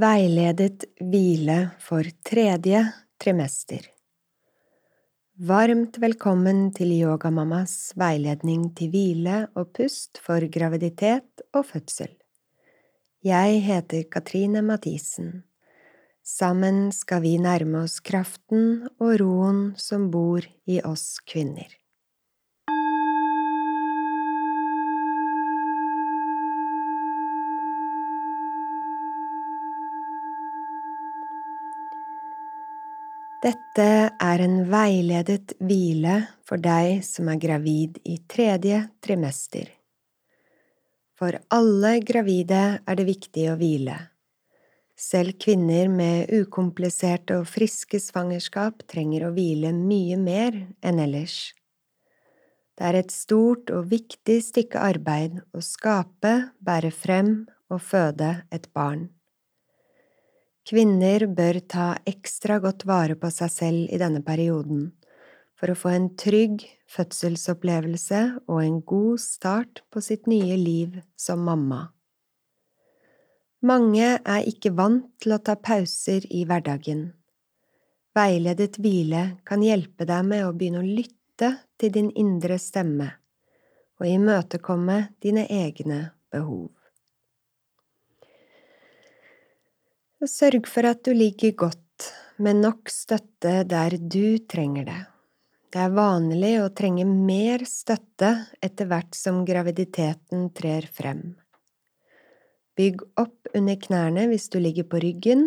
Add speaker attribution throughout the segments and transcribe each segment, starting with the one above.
Speaker 1: Veiledet hvile for tredje trimester Varmt velkommen til Yogamammas veiledning til hvile og pust for graviditet og fødsel. Jeg heter Katrine Mathisen. Sammen skal vi nærme oss kraften og roen som bor i oss kvinner. Dette er en veiledet hvile for deg som er gravid i tredje trimester. For alle gravide er det viktig å hvile. Selv kvinner med ukompliserte og friske svangerskap trenger å hvile mye mer enn ellers. Det er et stort og viktig stykke arbeid å skape, bære frem og føde et barn. Kvinner bør ta ekstra godt vare på seg selv i denne perioden for å få en trygg fødselsopplevelse og en god start på sitt nye liv som mamma. Mange er ikke vant til å ta pauser i hverdagen. Veiledet hvile kan hjelpe deg med å begynne å lytte til din indre stemme og imøtekomme dine egne behov. Sørg for at du ligger godt, med nok støtte der du trenger det. Det er vanlig å trenge mer støtte etter hvert som graviditeten trer frem. Bygg opp under knærne hvis du ligger på ryggen,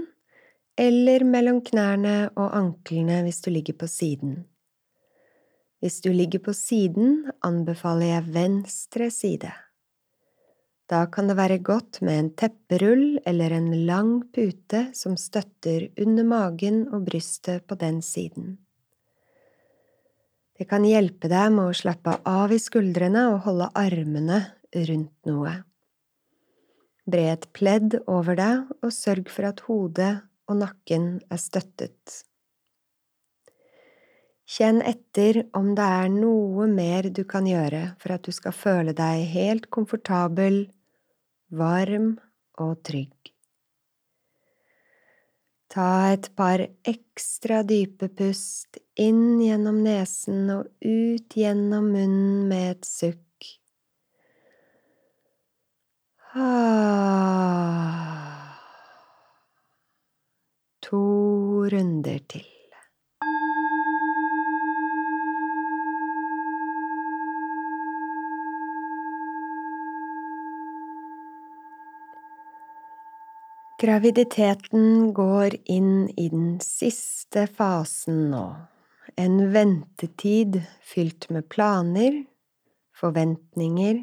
Speaker 1: eller mellom knærne og anklene hvis du ligger på siden. Hvis du ligger på siden, anbefaler jeg venstre side. Da kan det være godt med en tepperull eller en lang pute som støtter under magen og brystet på den siden. Det kan hjelpe deg med å slappe av i skuldrene og holde armene rundt noe. Bre et pledd over deg og sørg for at hodet og nakken er støttet. Kjenn etter om det er noe mer du kan gjøre for at du skal føle deg helt komfortabel, varm og trygg. Ta et par ekstra dype pust inn gjennom nesen og ut gjennom munnen med et sukk. Ah. To runder til. Graviditeten går inn i den siste fasen nå, en ventetid fylt med planer, forventninger,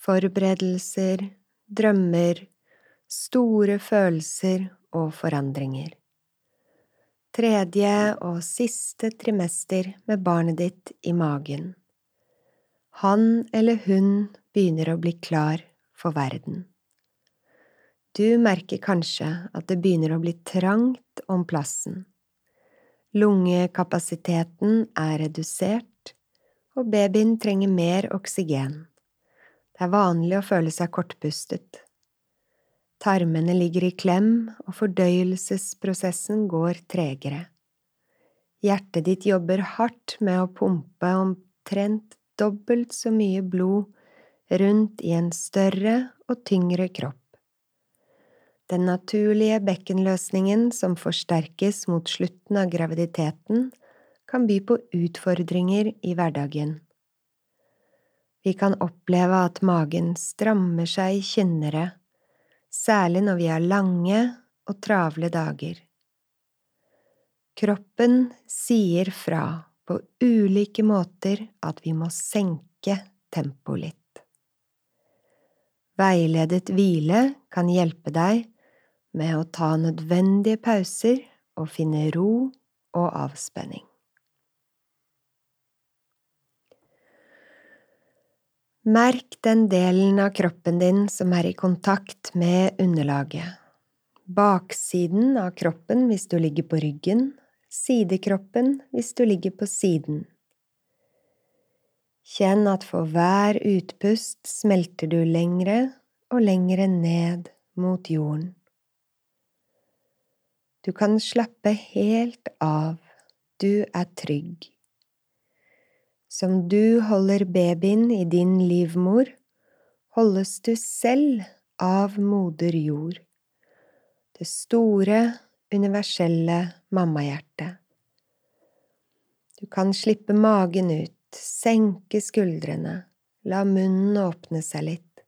Speaker 1: forberedelser, drømmer, store følelser og forandringer. Tredje og siste trimester med barnet ditt i magen. Han eller hun begynner å bli klar for verden. Du merker kanskje at det begynner å bli trangt om plassen. Lungekapasiteten er redusert, og babyen trenger mer oksygen. Det er vanlig å føle seg kortpustet. Tarmene ligger i klem, og fordøyelsesprosessen går tregere. Hjertet ditt jobber hardt med å pumpe omtrent dobbelt så mye blod rundt i en større og tyngre kropp. Den naturlige bekkenløsningen som forsterkes mot slutten av graviditeten, kan by på utfordringer i hverdagen. Vi kan oppleve at magen strammer seg kynnere, særlig når vi har lange og travle dager. Kroppen sier fra på ulike måter at vi må senke tempoet litt. Veiledet hvile kan hjelpe deg med å ta nødvendige pauser og finne ro og avspenning. Merk den delen av kroppen din som er i kontakt med underlaget. Baksiden av kroppen hvis du ligger på ryggen, sidekroppen hvis du ligger på siden. Kjenn at for hver utpust smelter du lengre og lengre ned mot jorden. Du kan slappe helt av, du er trygg. Som du holder babyen i din livmor, holdes du selv av moder jord, det store, universelle mammahjertet. Du kan slippe magen ut, senke skuldrene, la munnen åpne seg litt,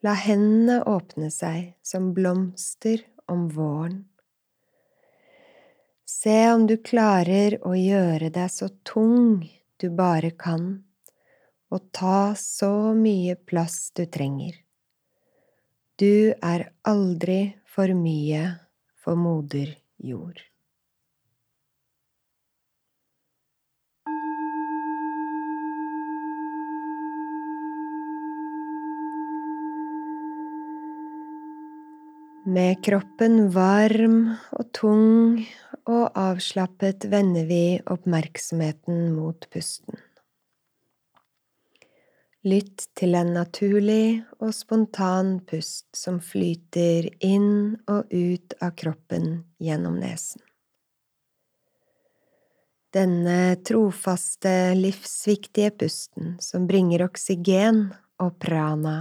Speaker 1: la hendene åpne seg som blomster om våren. Se om du klarer å gjøre deg så tung du bare kan, og ta så mye plass du trenger. Du er aldri for mye for moder jord. Med kroppen varm og tung og avslappet vender vi oppmerksomheten mot pusten. Lytt til en naturlig og spontan pust som flyter inn og ut av kroppen gjennom nesen. Denne trofaste, livsviktige pusten som bringer oksygen og prana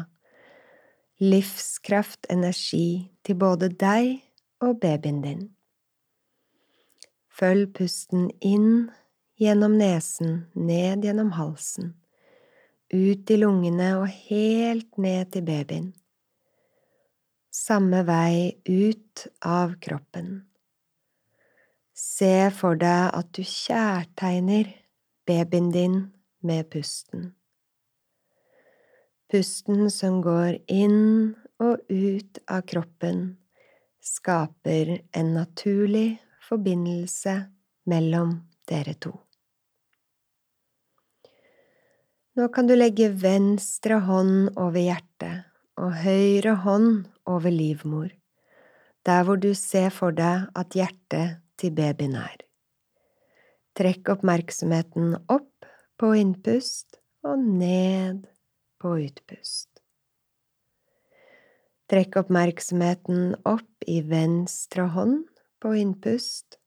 Speaker 1: livskraft, energi til både deg og babyen din. Følg pusten inn gjennom nesen, ned gjennom halsen, ut i lungene og helt ned til babyen. Samme vei ut av kroppen. Se for deg at du kjærtegner babyen din med pusten pusten som går inn og ut av kroppen, skaper en naturlig forbindelse mellom dere to. Nå kan du legge venstre hånd over hjertet og høyre hånd over livmor, der hvor du ser for deg at hjertet til babyen er. Trekk oppmerksomheten opp på innpust og ned på utpust. Trekk oppmerksomheten opp i venstre hånd på innpust.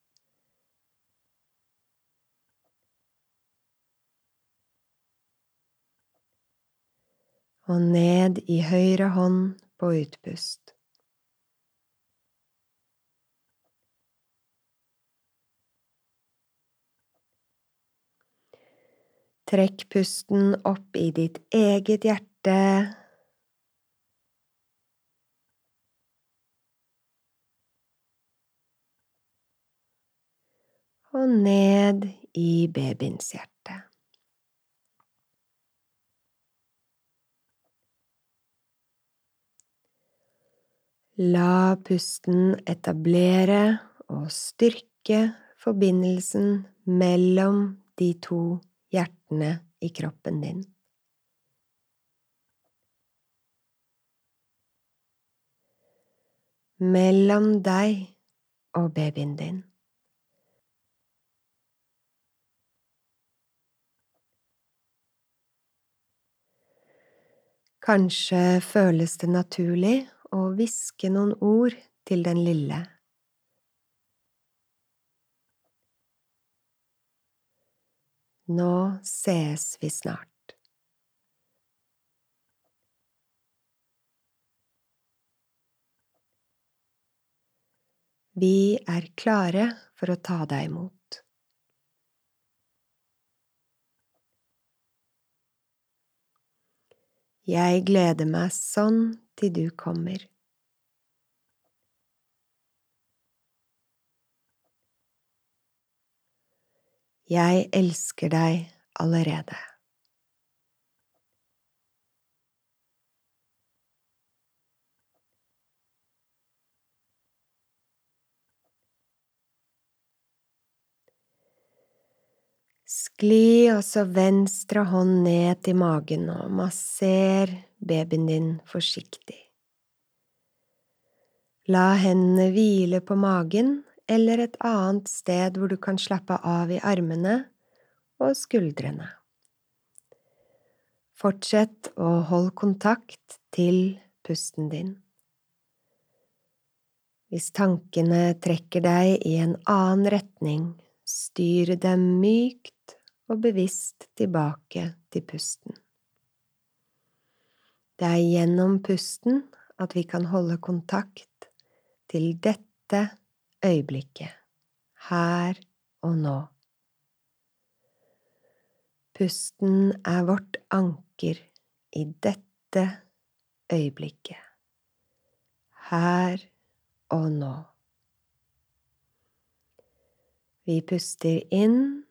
Speaker 1: Og ned i høyre hånd på utpust. Trekk pusten opp i ditt eget hjerte. Og ned i babyens hjerte. La pusten etablere og styrke forbindelsen mellom de to hjertene i kroppen din. Mellom deg og babyen din. Kanskje føles det naturlig å hviske noen ord til den lille. Nå ses vi snart. Vi er klare for å ta deg imot. Jeg gleder meg sånn til du kommer. Jeg elsker deg allerede. Skli også venstre hånd ned til magen og masser babyen din forsiktig. La hendene hvile på magen eller et annet sted hvor du kan slappe av i armene og skuldrene. Fortsett å holde kontakt til pusten din. Hvis tankene trekker deg i en annen retning, styr dem mykt og bevisst tilbake til pusten. Det er gjennom pusten at vi kan holde kontakt til dette øyeblikket, her og nå. Pusten er vårt anker i dette øyeblikket, her og nå. Vi puster inn,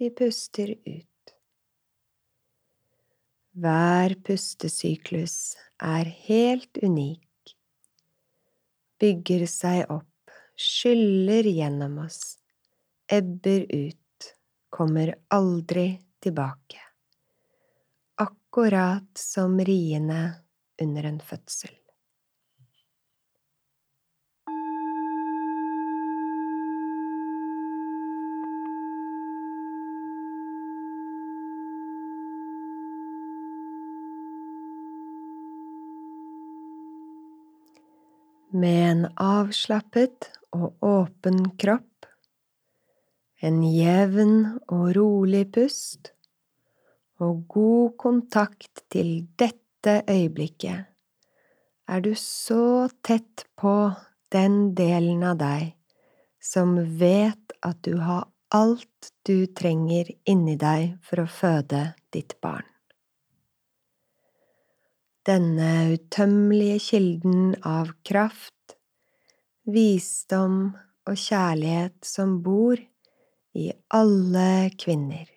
Speaker 1: vi puster ut. Hver pustesyklus er helt unik, bygger seg opp, skyller gjennom oss, ebber ut kommer aldri tilbake, akkurat som riene under en fødsel. Med en avslappet og åpen kropp en jevn og rolig pust og god kontakt til dette øyeblikket er du så tett på den delen av deg som vet at du har alt du trenger inni deg for å føde ditt barn. Denne utømmelige kilden av kraft, visdom og kjærlighet som bor i alle kvinner.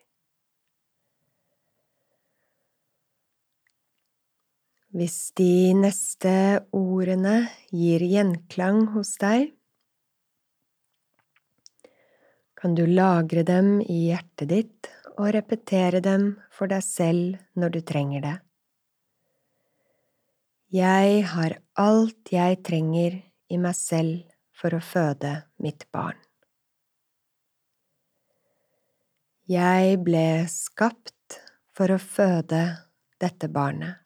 Speaker 1: Hvis de neste ordene gir gjenklang hos deg, kan du lagre dem i hjertet ditt og repetere dem for deg selv når du trenger det. Jeg har alt jeg trenger i meg selv for å føde mitt barn. Jeg ble skapt for å føde dette barnet.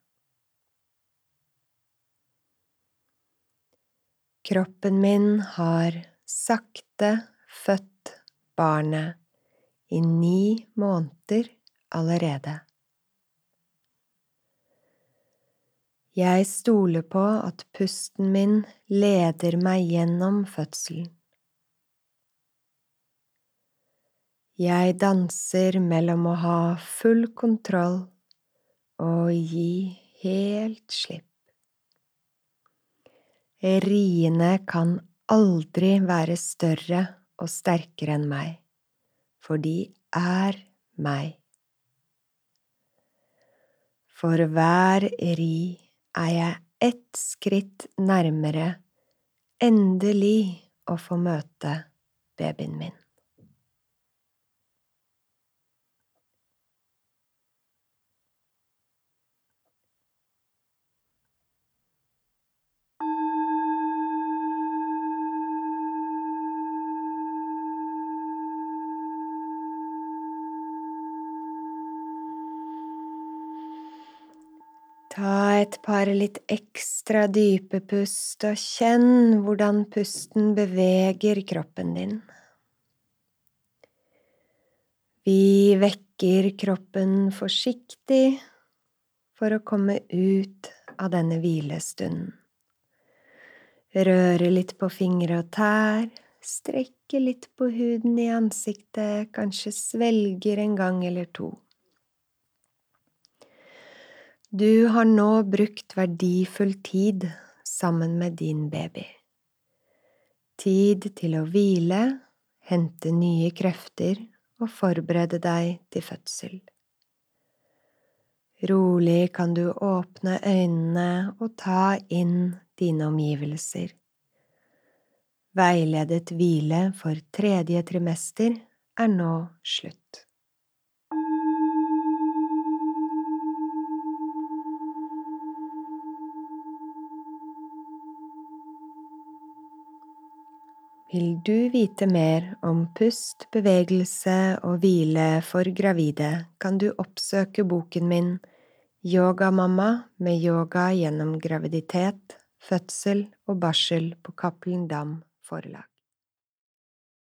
Speaker 1: Kroppen min har sakte født barnet i ni måneder allerede. Jeg stoler på at pusten min leder meg gjennom fødselen. Jeg danser mellom å ha full kontroll og gi helt slipp. Riene kan aldri være større og sterkere enn meg, for de er meg. For hver ri er jeg ett skritt nærmere endelig å få møte babyen min. Ta et par litt ekstra dype pust, og kjenn hvordan pusten beveger kroppen din. Vi vekker kroppen forsiktig for å komme ut av denne hvilestunden. Røre litt på fingre og tær, strekke litt på huden i ansiktet, kanskje svelger en gang eller to. Du har nå brukt verdifull tid sammen med din baby. Tid til å hvile, hente nye krefter og forberede deg til fødsel. Rolig kan du åpne øynene og ta inn dine omgivelser. Veiledet hvile for tredje trimester er nå slutt. Vil du vite mer om pust, bevegelse og hvile for gravide, kan du oppsøke boken min Yogamamma med yoga gjennom graviditet, Fødsel og barsel på Cappelen Dam forlag.